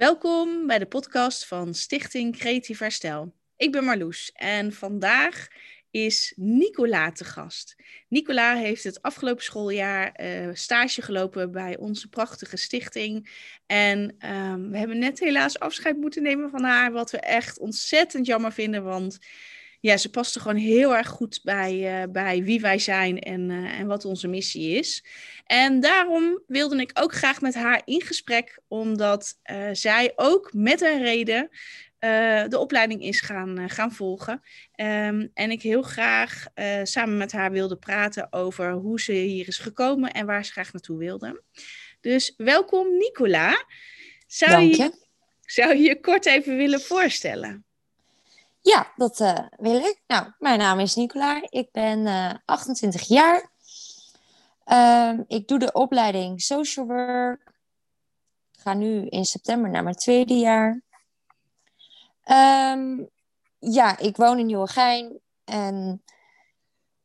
Welkom bij de podcast van Stichting Creatief Herstel. Ik ben Marloes en vandaag is Nicola te gast. Nicola heeft het afgelopen schooljaar uh, stage gelopen bij onze prachtige stichting. En um, we hebben net helaas afscheid moeten nemen van haar, wat we echt ontzettend jammer vinden, want ja, ze paste gewoon heel erg goed bij, uh, bij wie wij zijn en, uh, en wat onze missie is. En daarom wilde ik ook graag met haar in gesprek, omdat uh, zij ook met een reden de opleiding is gaan, gaan volgen. Um, en ik heel graag samen met haar wilde praten over hoe ze hier is gekomen en waar ze graag naartoe wilde. Dus welkom Nicola. Zou Dank je. Je, zou je je kort even willen voorstellen? Ja, dat uh, wil ik. Nou, mijn naam is Nicola. Ik ben uh, 28 jaar. Uh, ik doe de opleiding Social Work. Ik ga nu in september naar mijn tweede jaar. Um, ja, ik woon in Nieuwegein. En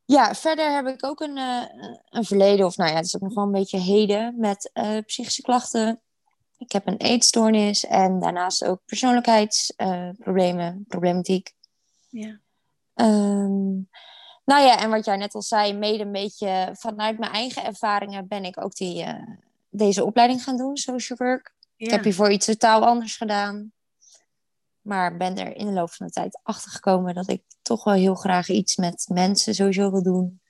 ja, verder heb ik ook een, uh, een verleden, of nou ja, het is ook nog wel een beetje heden met psychische klachten. Ik heb een eetstoornis en daarnaast ook persoonlijkheidsproblemen, uh, problematiek. Ja. Um, nou ja, en wat jij net al zei, mede een beetje vanuit mijn eigen ervaringen ben ik ook die, uh, deze opleiding gaan doen, social work. Ja. Ik heb hiervoor iets totaal anders gedaan. Maar ben er in de loop van de tijd achter gekomen dat ik toch wel heel graag iets met mensen sowieso wil doen.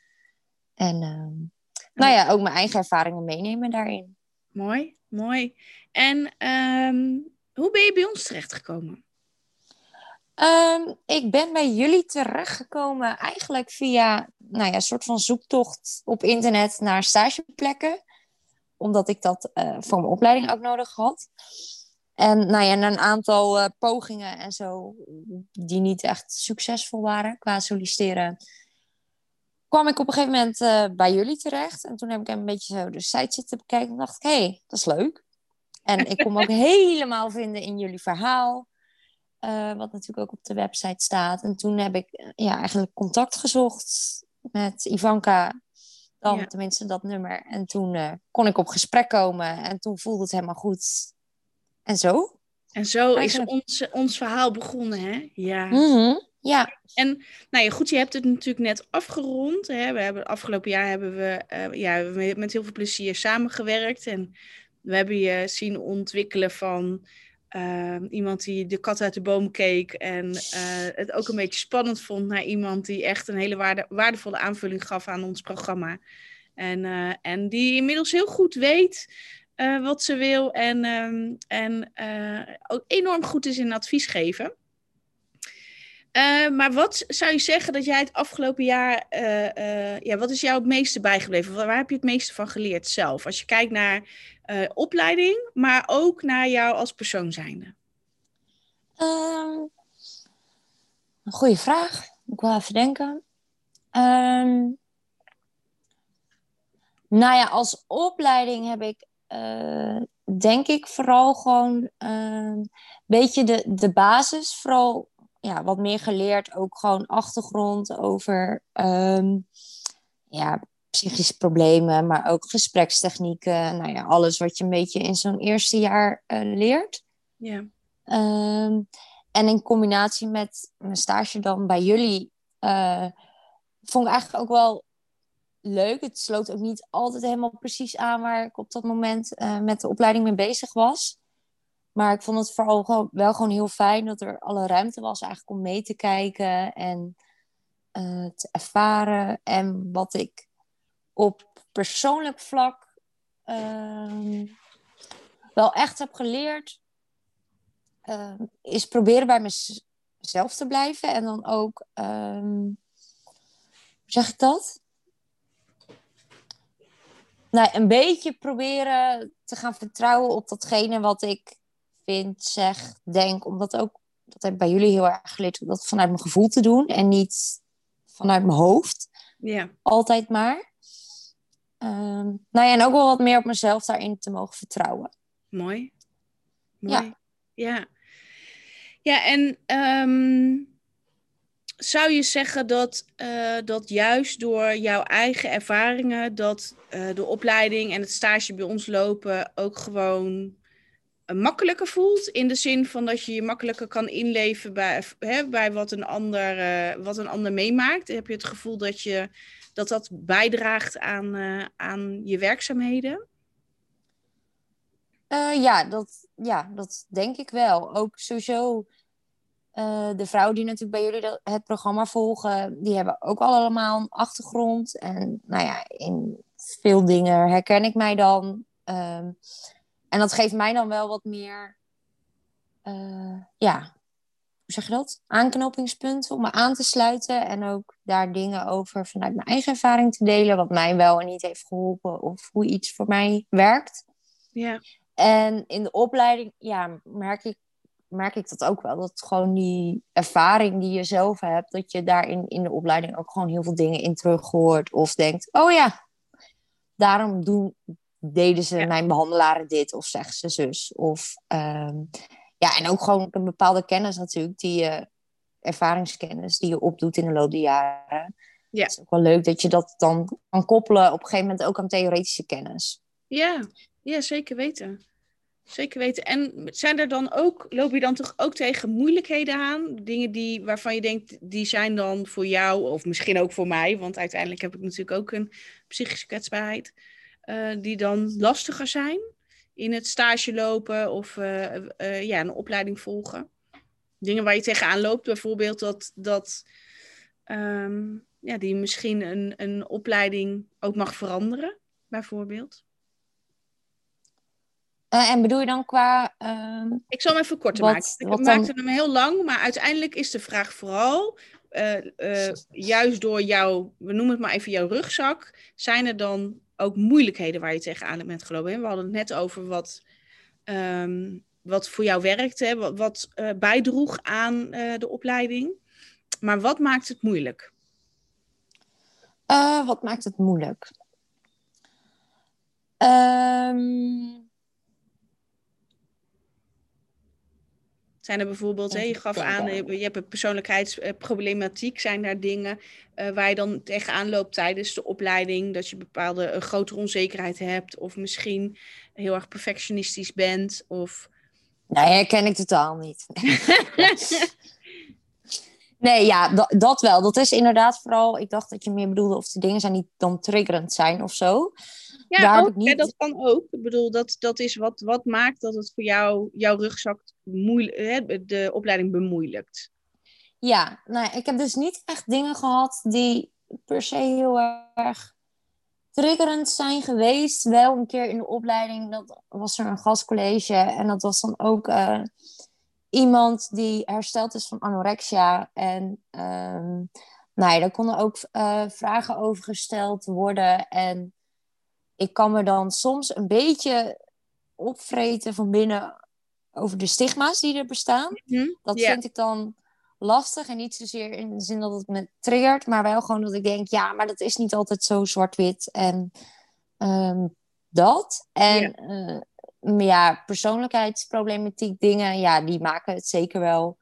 En um, nou ja, ook mijn eigen ervaringen meenemen daarin. Mooi, mooi. En um, hoe ben je bij ons terechtgekomen? Um, ik ben bij jullie terechtgekomen eigenlijk via nou ja, een soort van zoektocht op internet naar stageplekken. Omdat ik dat uh, voor mijn opleiding ook nodig had. En nou ja, een aantal uh, pogingen en zo, die niet echt succesvol waren qua solliciteren, kwam ik op een gegeven moment uh, bij jullie terecht. En toen heb ik een beetje zo de site zitten bekijken en dacht ik, hé, hey, dat is leuk. En ik kon me ook helemaal vinden in jullie verhaal. Uh, wat natuurlijk ook op de website staat. En toen heb ik ja, eigenlijk contact gezocht met Ivanka. Dan ja. tenminste dat nummer. En toen uh, kon ik op gesprek komen. En toen voelde het helemaal goed. En zo. En zo eigenlijk. is ons, ons verhaal begonnen, hè? Ja. Mm -hmm. Ja. En nou ja, goed, je hebt het natuurlijk net afgerond. Hè? We hebben afgelopen jaar hebben we uh, ja, met heel veel plezier samengewerkt. En we hebben je zien ontwikkelen van uh, iemand die de kat uit de boom keek en uh, het ook een beetje spannend vond naar iemand die echt een hele waarde, waardevolle aanvulling gaf aan ons programma. En, en die inmiddels heel goed weet wat ze wil en, um, en ook enorm goed is in advies geven. Uh, maar wat zou je zeggen dat jij het afgelopen jaar, uh, uh, ja, wat is jou het meeste bijgebleven? Waar heb je het meeste van geleerd zelf? Als je kijkt naar opleiding, maar ook naar jou als persoon zijnde. Um, een goede vraag. Ik wel even denken. Um, nou ja, als opleiding heb ik, denk ik, vooral gewoon een beetje de, de basis, vooral ja, wat meer geleerd. Ook gewoon achtergrond over um, ja, psychische problemen, maar ook gesprekstechnieken. Nou ja, alles wat je een beetje in zo'n eerste jaar uh, leert. Ja. Um, en in combinatie met mijn stage dan bij jullie, uh, vond ik eigenlijk ook wel leuk. Het sloot ook niet altijd helemaal precies aan waar ik op dat moment uh, met de opleiding mee bezig was. Maar ik vond het vooral gewoon, wel gewoon heel fijn dat er alle ruimte was eigenlijk om mee te kijken en uh, te ervaren. En wat ik op persoonlijk vlak uh, wel echt heb geleerd, uh, is proberen bij mezelf te blijven. En dan ook, um, hoe zeg ik dat? Nou, een beetje proberen te gaan vertrouwen op datgene wat ik vind, zeg, denk. Omdat ook, dat heb ik bij jullie heel erg geleerd, dat vanuit mijn gevoel te doen en niet vanuit mijn hoofd. Ja. Altijd maar. Um, nou ja, en ook wel wat meer op mezelf daarin te mogen vertrouwen. Mooi. Mooi. Ja. Ja, ja en um, zou je zeggen dat, uh, dat juist door jouw eigen ervaringen, dat uh, de opleiding en het stage bij ons lopen ook gewoon makkelijker voelt. In de zin van dat je je makkelijker kan inleven bij, hè, bij wat, een ander, uh, wat een ander meemaakt. Heb je het gevoel dat je, dat, dat bijdraagt aan, uh, aan je werkzaamheden? Ja, dat, ja, dat denk ik wel. Ook sowieso de vrouwen die natuurlijk bij jullie het programma volgen, die hebben ook allemaal een achtergrond. En nou ja, in veel dingen herken ik mij dan. Ehm, en dat geeft mij dan wel wat meer, uh, ja, hoe zeg je dat? Aanknopingspunten om me aan te sluiten. En ook daar dingen over vanuit mijn eigen ervaring te delen. Wat mij wel en niet heeft geholpen. Of hoe iets voor mij werkt. Ja. En in de opleiding, ja, merk ik, merk ik dat ook wel. Dat gewoon die ervaring die je zelf hebt. Dat je daarin in de opleiding ook gewoon heel veel dingen in terug hoort. Of denkt, oh ja, daarom doen, deden ze mijn behandelaren dit of zeggen ze zus. Of, ehm, ja, en ook gewoon een bepaalde kennis natuurlijk, die je, ervaringskennis die je opdoet in de loop der jaren. Ja. Het is ook wel leuk dat je dat dan kan koppelen op een gegeven moment ook aan theoretische kennis. Ja, ja zeker weten. Zeker weten. En zijn er dan ook, loop je dan toch ook tegen moeilijkheden aan? Dingen die, waarvan je denkt, die zijn dan voor jou, of misschien ook voor mij, want uiteindelijk heb ik natuurlijk ook een psychische kwetsbaarheid. Eh, die dan lastiger zijn in het stage lopen of uh, uh, ja, een opleiding volgen. Dingen waar je tegenaan loopt, bijvoorbeeld dat, dat um, ja, die misschien een, een opleiding ook mag veranderen, bijvoorbeeld. en bedoel je dan qua. Uh, ik zal hem even korter maken. Ik maakte hem heel lang, maar uiteindelijk is de vraag vooral. juist door jouw, we noemen het maar even jouw rugzak, zijn er dan ook moeilijkheden waar je tegenaan bent gelopen. We hadden het net over wat, um, wat voor jou werkte, wat, wat uh, bijdroeg aan uh, de opleiding. Maar wat maakt het moeilijk? Uh, wat maakt het moeilijk? Um, Zijn er bijvoorbeeld, hè, je gaf aan, je hebt een persoonlijkheidsproblematiek. Zijn daar dingen uh, waar je dan tegenaan loopt tijdens de opleiding? Dat je bepaalde een grotere onzekerheid hebt, of misschien heel erg perfectionistisch bent? Of... Nee, herken ik totaal niet. nee, ja, dat, dat wel. Dat is inderdaad vooral, ik dacht dat je meer bedoelde of de dingen zijn niet dan triggerend zijn of zo. Ja, ook, niet... dat kan ook. Ik bedoel, dat, dat is wat, wat maakt dat het voor jou, jouw rugzak de opleiding bemoeilijkt. Ja, nou, ik heb dus niet echt dingen gehad die per se heel erg triggerend zijn geweest. Wel een keer in de opleiding, dat was er een gastcollege. En dat was dan ook uh, iemand die hersteld is van anorexia. En um, nou ja, daar konden ook uh, vragen over gesteld worden. En ik kan me dan soms een beetje opvreten van binnen over de stigma's die er bestaan. Mhm. Dat vind ik dan lastig en niet zozeer in de zin dat het me triggert, maar wel gewoon dat ik denk, ja, maar dat is niet altijd zo zwart-wit en um, dat. En ja. Uh, ja, persoonlijkheidsproblematiek dingen, ja, die maken het zeker wel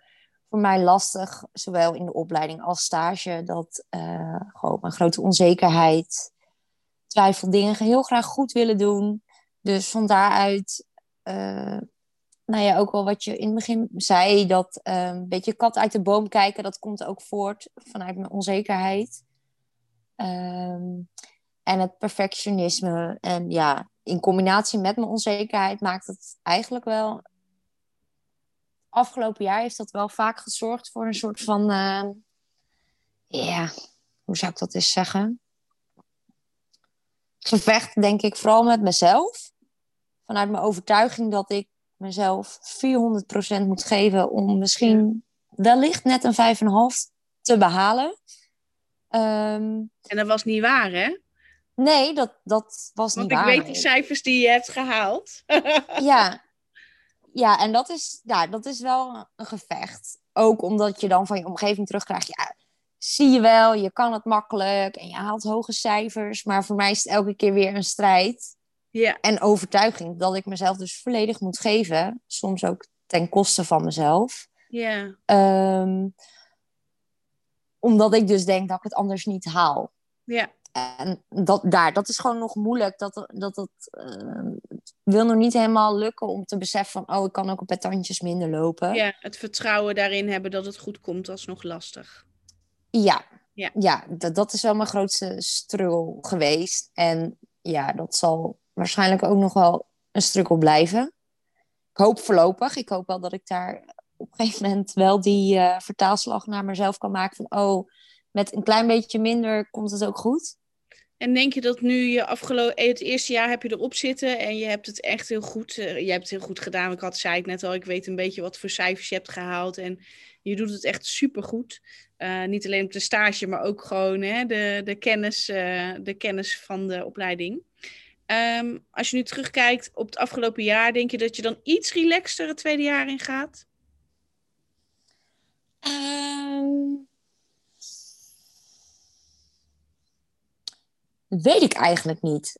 voor mij lastig, zowel in de opleiding als stage, dat uh, gewoon een grote onzekerheid, twijfel dingen heel graag goed willen doen. Dus van daaruit, uh, nou ja, ook wel wat je in het begin zei, dat uh, een beetje kat uit de boom kijken, dat komt ook voort vanuit mijn onzekerheid. Um, en het perfectionisme. En ja, in combinatie met mijn onzekerheid maakt het eigenlijk wel. Afgelopen jaar heeft dat wel vaak gezorgd voor een soort van. Uh, ja, hoe zou ik dat eens zeggen? Gevecht, denk ik, vooral met mezelf. Vanuit mijn overtuiging dat ik mezelf 400% moet geven om misschien wellicht net een 5,5 te behalen. Um, en dat was niet waar, hè? Nee, dat, dat was niet waar. Want ik weet de cijfers die je hebt gehaald. ja. ja, en dat is, ja, dat is wel een gevecht. Ook omdat je dan van je omgeving terugkrijgt. Ja, zie je wel, je kan het makkelijk en je haalt hoge cijfers. Maar voor mij is het elke keer weer een strijd. Ja. En overtuiging dat ik mezelf dus volledig moet geven. Soms ook ten koste van mezelf. Ja. Um, omdat ik dus denk dat ik het anders niet haal. Ja. en dat, daar, dat is gewoon nog moeilijk. Dat, dat, dat uh, wil nog niet helemaal lukken om te beseffen van... oh, ik kan ook op het tandjes minder lopen. Ja, het vertrouwen daarin hebben dat het goed komt, dat is nog lastig. Ja, ja. ja dat, dat is wel mijn grootste struggle geweest. En ja, dat zal waarschijnlijk ook nog wel een struggle blijven. Ik hoop voorlopig. Ik hoop wel dat ik daar op een gegeven moment wel die uh, vertaalslag naar mezelf kan maken. Van, oh, met een klein beetje minder komt het ook goed. En denk je dat nu je afgelopen het eerste jaar heb je erop zitten en je hebt het echt heel goed, uh, je hebt het heel goed gedaan. Ik had, zei ik net al, ik weet een beetje wat voor cijfers je hebt gehaald en je doet het echt supergoed. Uh, niet alleen op de stage, maar ook gewoon hè, de, de, kennis, uh, de kennis van de opleiding. Um, als je nu terugkijkt op het afgelopen jaar, denk je dat je dan iets relaxter het tweede jaar in gaat? Um... weet ik eigenlijk niet.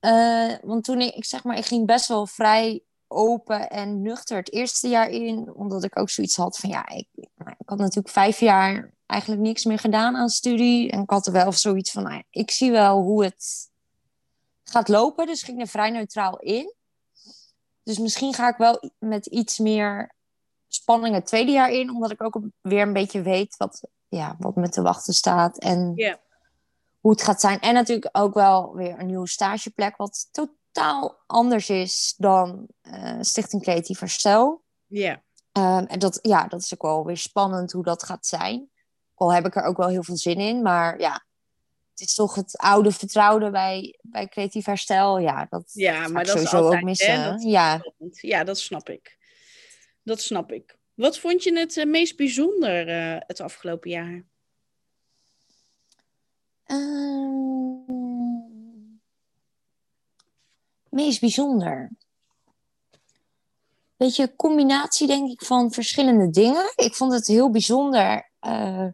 Uh, want toen ik, zeg maar, ik ging best wel vrij open en nuchter het eerste jaar in. Omdat ik ook zoiets had van, ja, ik, ik had natuurlijk vijf jaar eigenlijk niks meer gedaan aan studie. En ik had er wel zoiets van, nou, ik zie wel hoe het gaat lopen. Dus ik ging er vrij neutraal in. Dus misschien ga ik wel met iets meer spanning het tweede jaar in. Omdat ik ook weer een beetje weet wat, ja, wat me te wachten staat. En yeah hoe het gaat zijn. En natuurlijk ook wel weer een nieuwe stageplek, wat totaal anders is dan uh, Stichting Creatief Herstel. Ja. Um, en dat, ja, dat is ook wel weer spannend hoe dat gaat zijn. Al heb ik er ook wel heel veel zin in, maar ja, het is toch het oude vertrouwde bij, bij creatief herstel. Ja, dat ja, maar dat sowieso is altijd, ook missen. ja. ja, dat snap ik. Dat snap ik. Wat vond je het uh, meest bijzonder uh, het afgelopen jaar? Uh, meest bijzonder. Beetje combinatie, denk ik, van verschillende dingen. Ik vond het heel bijzonder uh,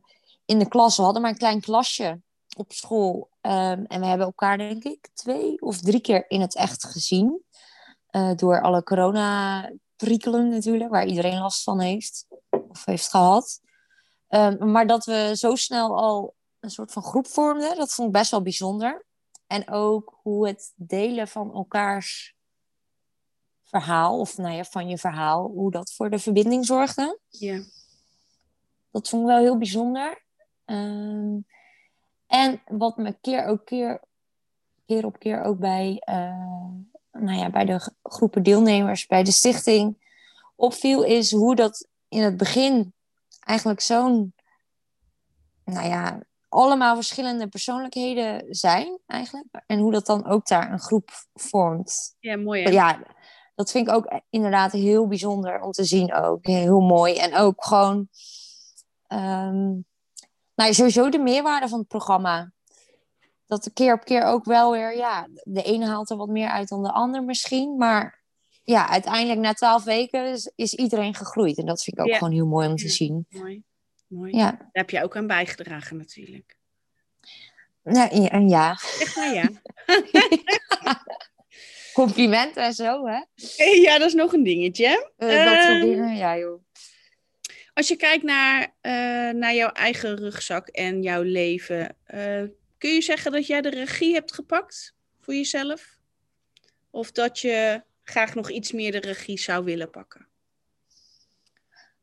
in de klas. We hadden maar een klein klasje op school. Um, en we hebben elkaar, denk ik, twee of drie keer in het echt gezien. Uh, door alle corona-prikkelen natuurlijk, waar iedereen last van heeft of heeft gehad. Um, maar dat we zo snel al een soort van groep vormde. Dat vond ik best wel bijzonder. En ook hoe het delen van elkaars verhaal, of nou ja, van je verhaal, hoe dat voor de verbinding zorgde. Ja. Dat vond ik wel heel bijzonder. Um, en wat me keer ook keer, keer op keer ook bij, uh, nou ja, bij de groepen deelnemers, bij de stichting opviel, is hoe dat in het begin eigenlijk zo'n nou ja, allemaal verschillende persoonlijkheden zijn eigenlijk. En hoe dat dan ook daar een groep vormt. Ja, mooi hè? Ja, dat vind ik ook inderdaad heel bijzonder om te zien ook. Heel mooi. En ook gewoon... Um, nou, sowieso de meerwaarde van het programma. Dat de keer op keer ook wel weer... Ja, de ene haalt er wat meer uit dan de ander misschien. Maar ja, uiteindelijk na twaalf weken is, is, iedereen gegroeid. En dat vind ik ook Ja. gewoon heel mooi om te Ja, zien. Mooi. mooi. Ja, Daar heb je ook aan bijgedragen natuurlijk. ja, ja, ja. Zeg maar ja. complimenten en zo, hè? ja, dat is nog een dingetje. Eh, dat soort Ehm, dingen, ja joh. Als je kijkt naar, eh, naar jouw eigen rugzak en jouw leven, eh, kun je zeggen dat jij de regie hebt gepakt voor jezelf? Of dat je graag nog iets meer de regie zou willen pakken?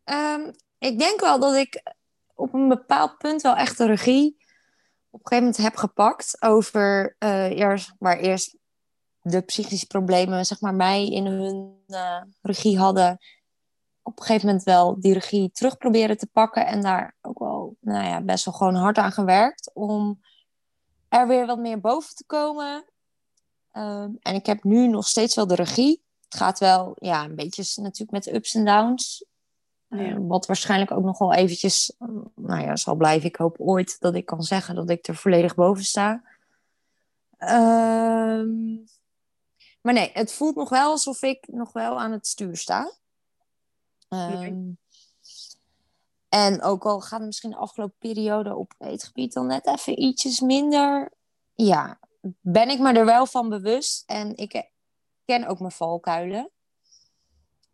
Ehm, ik denk wel dat ik op een bepaald punt wel echt de regie op een gegeven moment heb gepakt over eh, eerst, waar eerst de psychische problemen zeg maar mij in hun regie hadden. Op een gegeven moment wel die regie terug proberen te pakken en daar ook wel nou ja, best wel gewoon hard aan gewerkt om er weer wat meer boven te komen. Ehm, en ik heb nu nog steeds wel de regie. Het gaat wel ja, een beetje natuurlijk met de ups en downs. Ja. Eh, wat waarschijnlijk ook nog wel eventjes, eh, nou ja, zal blijven. Ik hoop ooit dat ik kan zeggen dat ik er volledig boven sta. Ehm, maar nee, het voelt nog wel alsof ik nog wel aan het stuur sta. Ehm, En ook al gaat het misschien de afgelopen periode op het gebied dan net even ietsjes minder. Ja, ben ik me er wel van bewust. En ik ken ook mijn valkuilen.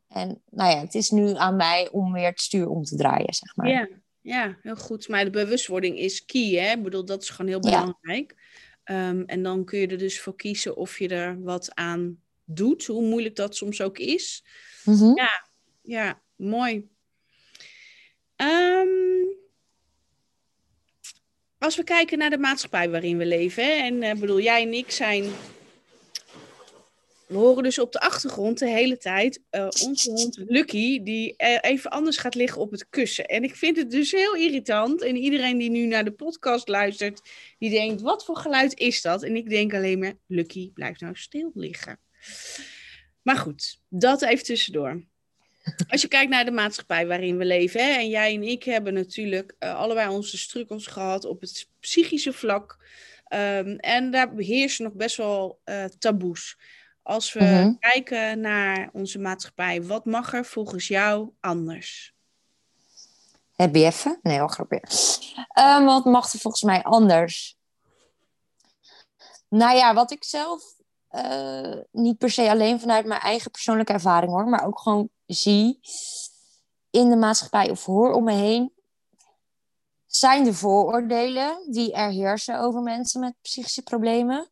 En nou ja, het is nu aan mij om weer het stuur om te draaien, zeg maar. Ja, ja, heel goed. Maar de bewustwording is key, hè? Ik bedoel, dat is gewoon heel Ja. belangrijk. Ehm, en dan kun je er dus voor kiezen of je er wat aan doet, hoe moeilijk dat soms ook is. Mhm. Ja, ja, mooi. Ehm, als we kijken naar de maatschappij waarin we leven, hè, en ik bedoel, jij en ik zijn we horen dus op de achtergrond de hele tijd uh, onze hond Lucky, die even anders gaat liggen op het kussen. En ik vind het dus heel irritant. En iedereen die nu naar de podcast luistert, die denkt, wat voor geluid is dat? En ik denk alleen maar, Lucky, blijf nou stil liggen. Maar goed, dat even tussendoor. Als je kijkt naar de maatschappij waarin we leven, hè, en jij en ik hebben natuurlijk uh, allebei onze struggles gehad op het psychische vlak. Um, en daar beheersen nog best wel uh, taboes. Als we Mhm. kijken naar onze maatschappij, wat mag er volgens jou anders? Heb je even? Nee, wel grapje. Ehm, wat mag er volgens mij anders? Nou ja, wat ik zelf eh, niet per se alleen vanuit mijn eigen persoonlijke ervaring hoor, maar ook gewoon zie in de maatschappij of hoor om me heen, zijn de vooroordelen die er heersen over mensen met psychische problemen.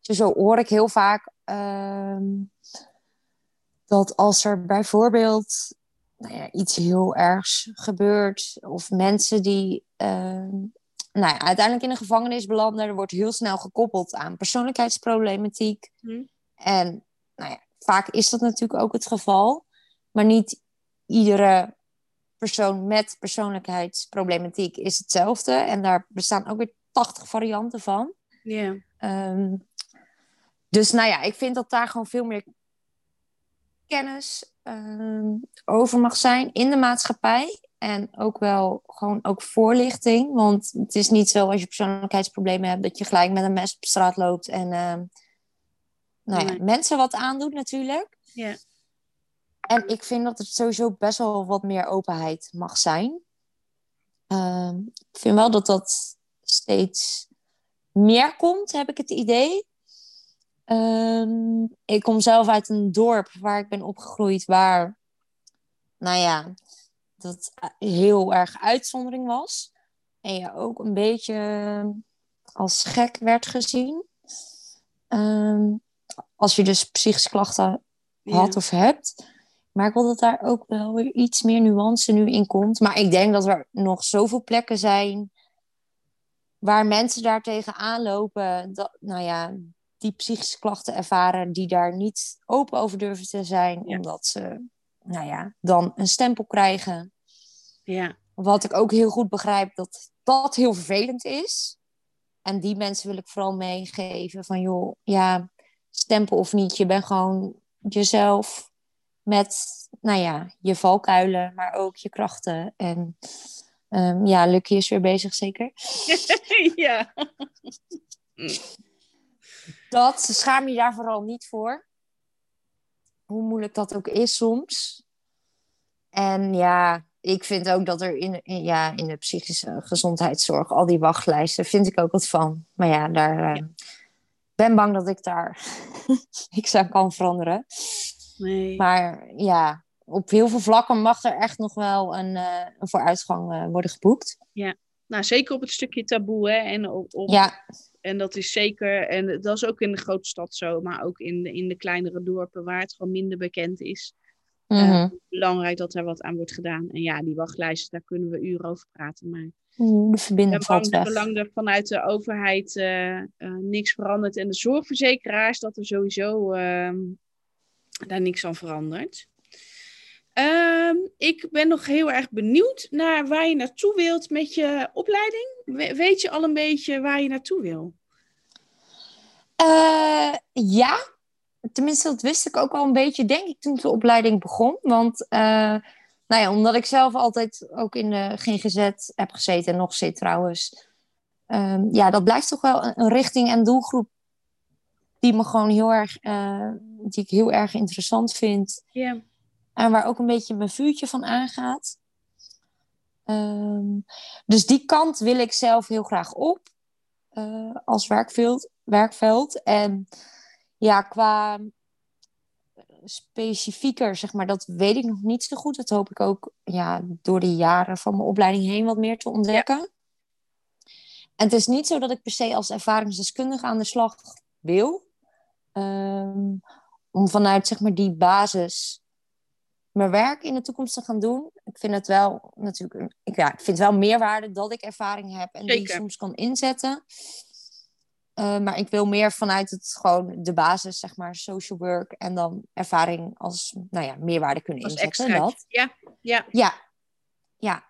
Dus zo hoor ik heel vaak ehm, dat als er bijvoorbeeld nou ja, iets heel ergs gebeurt, of mensen die ehm, nou ja, uiteindelijk in een gevangenis belanden, er wordt heel snel gekoppeld aan persoonlijkheidsproblematiek. Hm. En nou ja, vaak is dat natuurlijk ook het geval, maar niet iedere persoon met persoonlijkheidsproblematiek is hetzelfde. En daar bestaan ook weer 80 varianten van. Ja, Ehm, dus nou ja, ik vind dat daar gewoon veel meer kennis ehm, over mag zijn in de maatschappij. En ook wel gewoon ook voorlichting. Want het is niet zo als je persoonlijkheidsproblemen hebt dat je gelijk met een mes op straat loopt en ehm, nou Nee. mensen wat aandoet natuurlijk. ja, En ik vind dat er sowieso best wel wat meer openheid mag zijn. Ehm, ik vind wel dat dat steeds meer komt, heb ik het idee. Ehm, ik kom zelf uit een dorp waar ik ben opgegroeid, waar, nou ja, dat heel erg uitzondering was. En je ook een beetje als gek werd gezien. Ehm, als je dus psychische klachten had ja. of hebt. Maar ik wil dat daar ook wel weer iets meer nuance nu in komt. Maar ik denk dat er nog zoveel plekken zijn waar mensen daar tegenaan lopen. Dat, nou ja, die psychische klachten ervaren, die daar niet open over durven te zijn. Ja. Omdat ze, nou ja, dan een stempel krijgen. ja. Wat ik ook heel goed begrijp, dat dat heel vervelend is. En die mensen wil ik vooral meegeven van, joh, ja, stempel of niet, je bent gewoon jezelf met, nou ja, je valkuilen, maar ook je krachten. En ehm, ja, Lucky is weer bezig, zeker. ja. Dat, schaam je daar vooral niet voor. Hoe moeilijk dat ook is soms. En ja, ik vind ook dat er in, in- ja, in de psychische gezondheidszorg, al die wachtlijsten, vind ik ook wat van. Maar ja, daar eh, ben bang dat ik daar niks aan kan veranderen. Nee. Maar ja, op heel veel vlakken mag er echt nog wel een, eh, een vooruitgang eh, worden geboekt. Nou, zeker op het stukje taboe, hè. En, op, op- Ja, en dat is zeker, en dat is ook in de grote stad zo, maar ook in de, in de kleinere dorpen waar het gewoon minder bekend is. mhm. Belangrijk dat er wat aan wordt gedaan. En ja, die wachtlijsten, daar kunnen we uren over praten. Maar de verbinding valt weg. zolang er vanuit de overheid eh, eh, niks verandert en de zorgverzekeraars, dat er sowieso ehm, daar niks aan verandert. Ehm, ik ben nog heel erg benieuwd naar waar je naartoe wilt met je opleiding. We- weet je al een beetje waar je naartoe wil? Eh, ja, tenminste, dat wist ik ook al een beetje, denk ik, toen de opleiding begon. Want, eh, nou ja, omdat ik zelf altijd ook in de GGZ heb gezeten en nog zit trouwens. Ehm, ja, dat blijft toch wel een, een richting en doelgroep die me gewoon heel erg, eh, die ik heel erg interessant vind. Ja. En waar ook een beetje mijn vuurtje van aangaat. Ehm, dus die kant wil ik zelf heel graag op eh, als werkveld, werkveld. En ja, qua specifieker, zeg maar, dat weet ik nog niet zo goed. Dat hoop ik ook ja, door de jaren van mijn opleiding heen wat meer te ontdekken. En het is niet zo dat ik per se als ervaringsdeskundige aan de slag wil. Ehm, om vanuit zeg maar, die basis mijn werk in de toekomst te gaan doen. Ik vind het wel natuurlijk, ik, ja, ik vind wel meerwaarde dat ik ervaring heb en die soms kan inzetten. Uh, maar ik wil meer vanuit het gewoon de basis, zeg maar, social work en dan ervaring als, nou ja, meerwaarde kunnen als inzetten. Dat. Ja, ja. Ja, ja.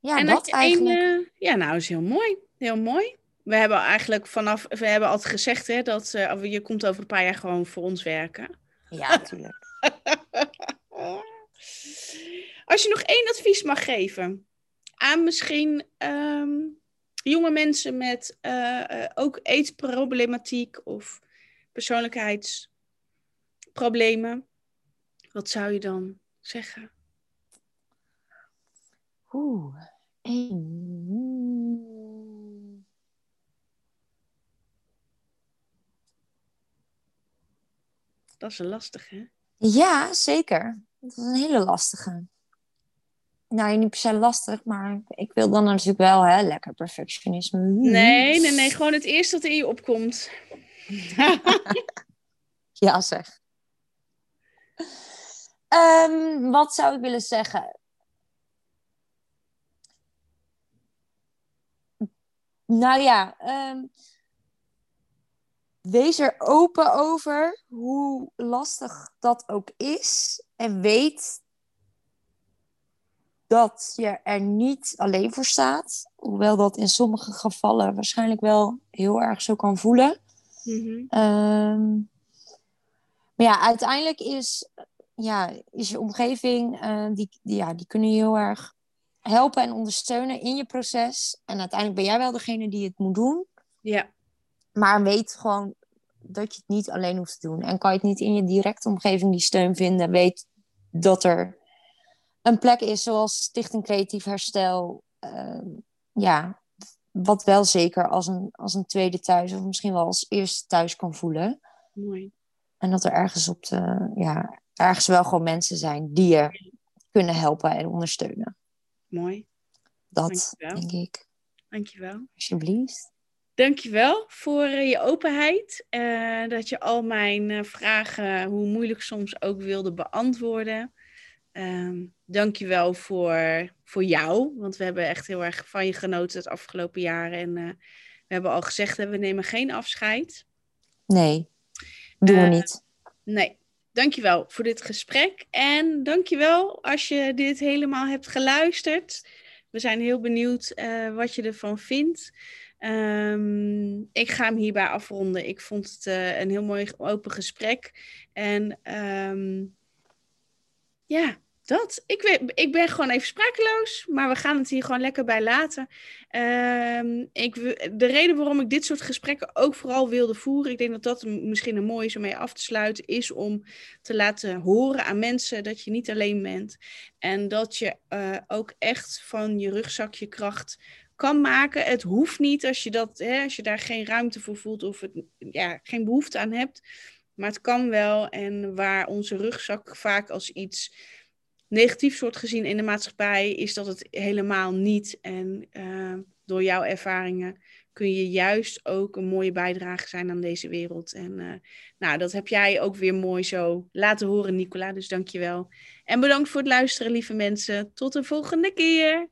Ja, en dat eigenlijk. Een, uh, ja, nou, is heel mooi. Heel mooi. We hebben eigenlijk vanaf, we hebben altijd gezegd hè, dat uh, je komt over een paar jaar gewoon voor ons werken. Ja, natuurlijk. Als je nog één advies mag geven aan misschien ehm, jonge mensen met uh, ook eetproblematiek of persoonlijkheidsproblemen, wat zou je dan zeggen? Oeh, Dat is een lastige, Ja, zeker. Dat is een hele lastige. Nou, niet per se lastig, maar ik wil dan natuurlijk wel hè, lekker perfectionisme. Nee, nee, nee. Gewoon het eerste dat in je opkomt. ja, zeg. Um, wat zou ik willen zeggen? Nou ja, um, wees er open over hoe lastig dat ook is. En weet dat je er niet alleen voor staat. Hoewel dat in sommige gevallen waarschijnlijk wel heel erg zo kan voelen. Mhm. Ehm, maar ja, uiteindelijk is, ja, is je omgeving, uh, die, die, ja, die kunnen je heel erg helpen en ondersteunen in je proces. En uiteindelijk ben jij wel degene die het moet doen. Ja. Maar weet gewoon dat je het niet alleen hoeft te doen. En kan je het niet in je directe omgeving die steun vinden, weet dat er een plek is zoals Stichting Creatief Herstel. Ehm, ja, wat wel zeker als een, als een tweede thuis of misschien wel als eerste thuis kan voelen. Mooi. En dat er ergens op de, ja, ergens wel gewoon mensen zijn die je kunnen helpen en ondersteunen. Mooi. Dat denk ik. Dankjewel. Alsjeblieft. Dankjewel voor uh, je openheid. Uh, dat je al mijn uh, vragen, hoe moeilijk soms ook wilde beantwoorden. Um, dankjewel voor, voor jou. Want we hebben echt heel erg van je genoten het afgelopen jaar. En we hebben al gezegd, we nemen geen afscheid. Nee, doen we niet. Nee, dankjewel voor dit gesprek. En dankjewel als je dit helemaal hebt geluisterd. We zijn heel benieuwd wat je ervan vindt. Um, ik ga hem hierbij afronden. Ik vond het uh, een heel mooi open gesprek. En um, ja, dat. Ik, weet, ik ben gewoon even sprakeloos, maar we gaan het hier gewoon lekker bij laten. Um, ik, de reden waarom ik dit soort gesprekken ook vooral wilde voeren, ik denk dat dat misschien een mooie is om mee af te sluiten, is om te laten horen aan mensen dat je niet alleen bent. En dat je uh, ook echt van je rugzakje kracht kan maken. Het hoeft niet als je, dat, hè, als je daar geen ruimte voor voelt of het, ja, geen behoefte aan hebt. Maar het kan wel. En waar onze rugzak vaak als iets negatiefs wordt gezien in de maatschappij, is dat het helemaal niet. En uh, door jouw ervaringen kun je juist ook een mooie bijdrage zijn aan deze wereld. En uh, nou, dat heb jij ook weer mooi zo laten horen, Nicola. Dus dank je wel. En bedankt voor het luisteren, lieve mensen. Tot de volgende keer.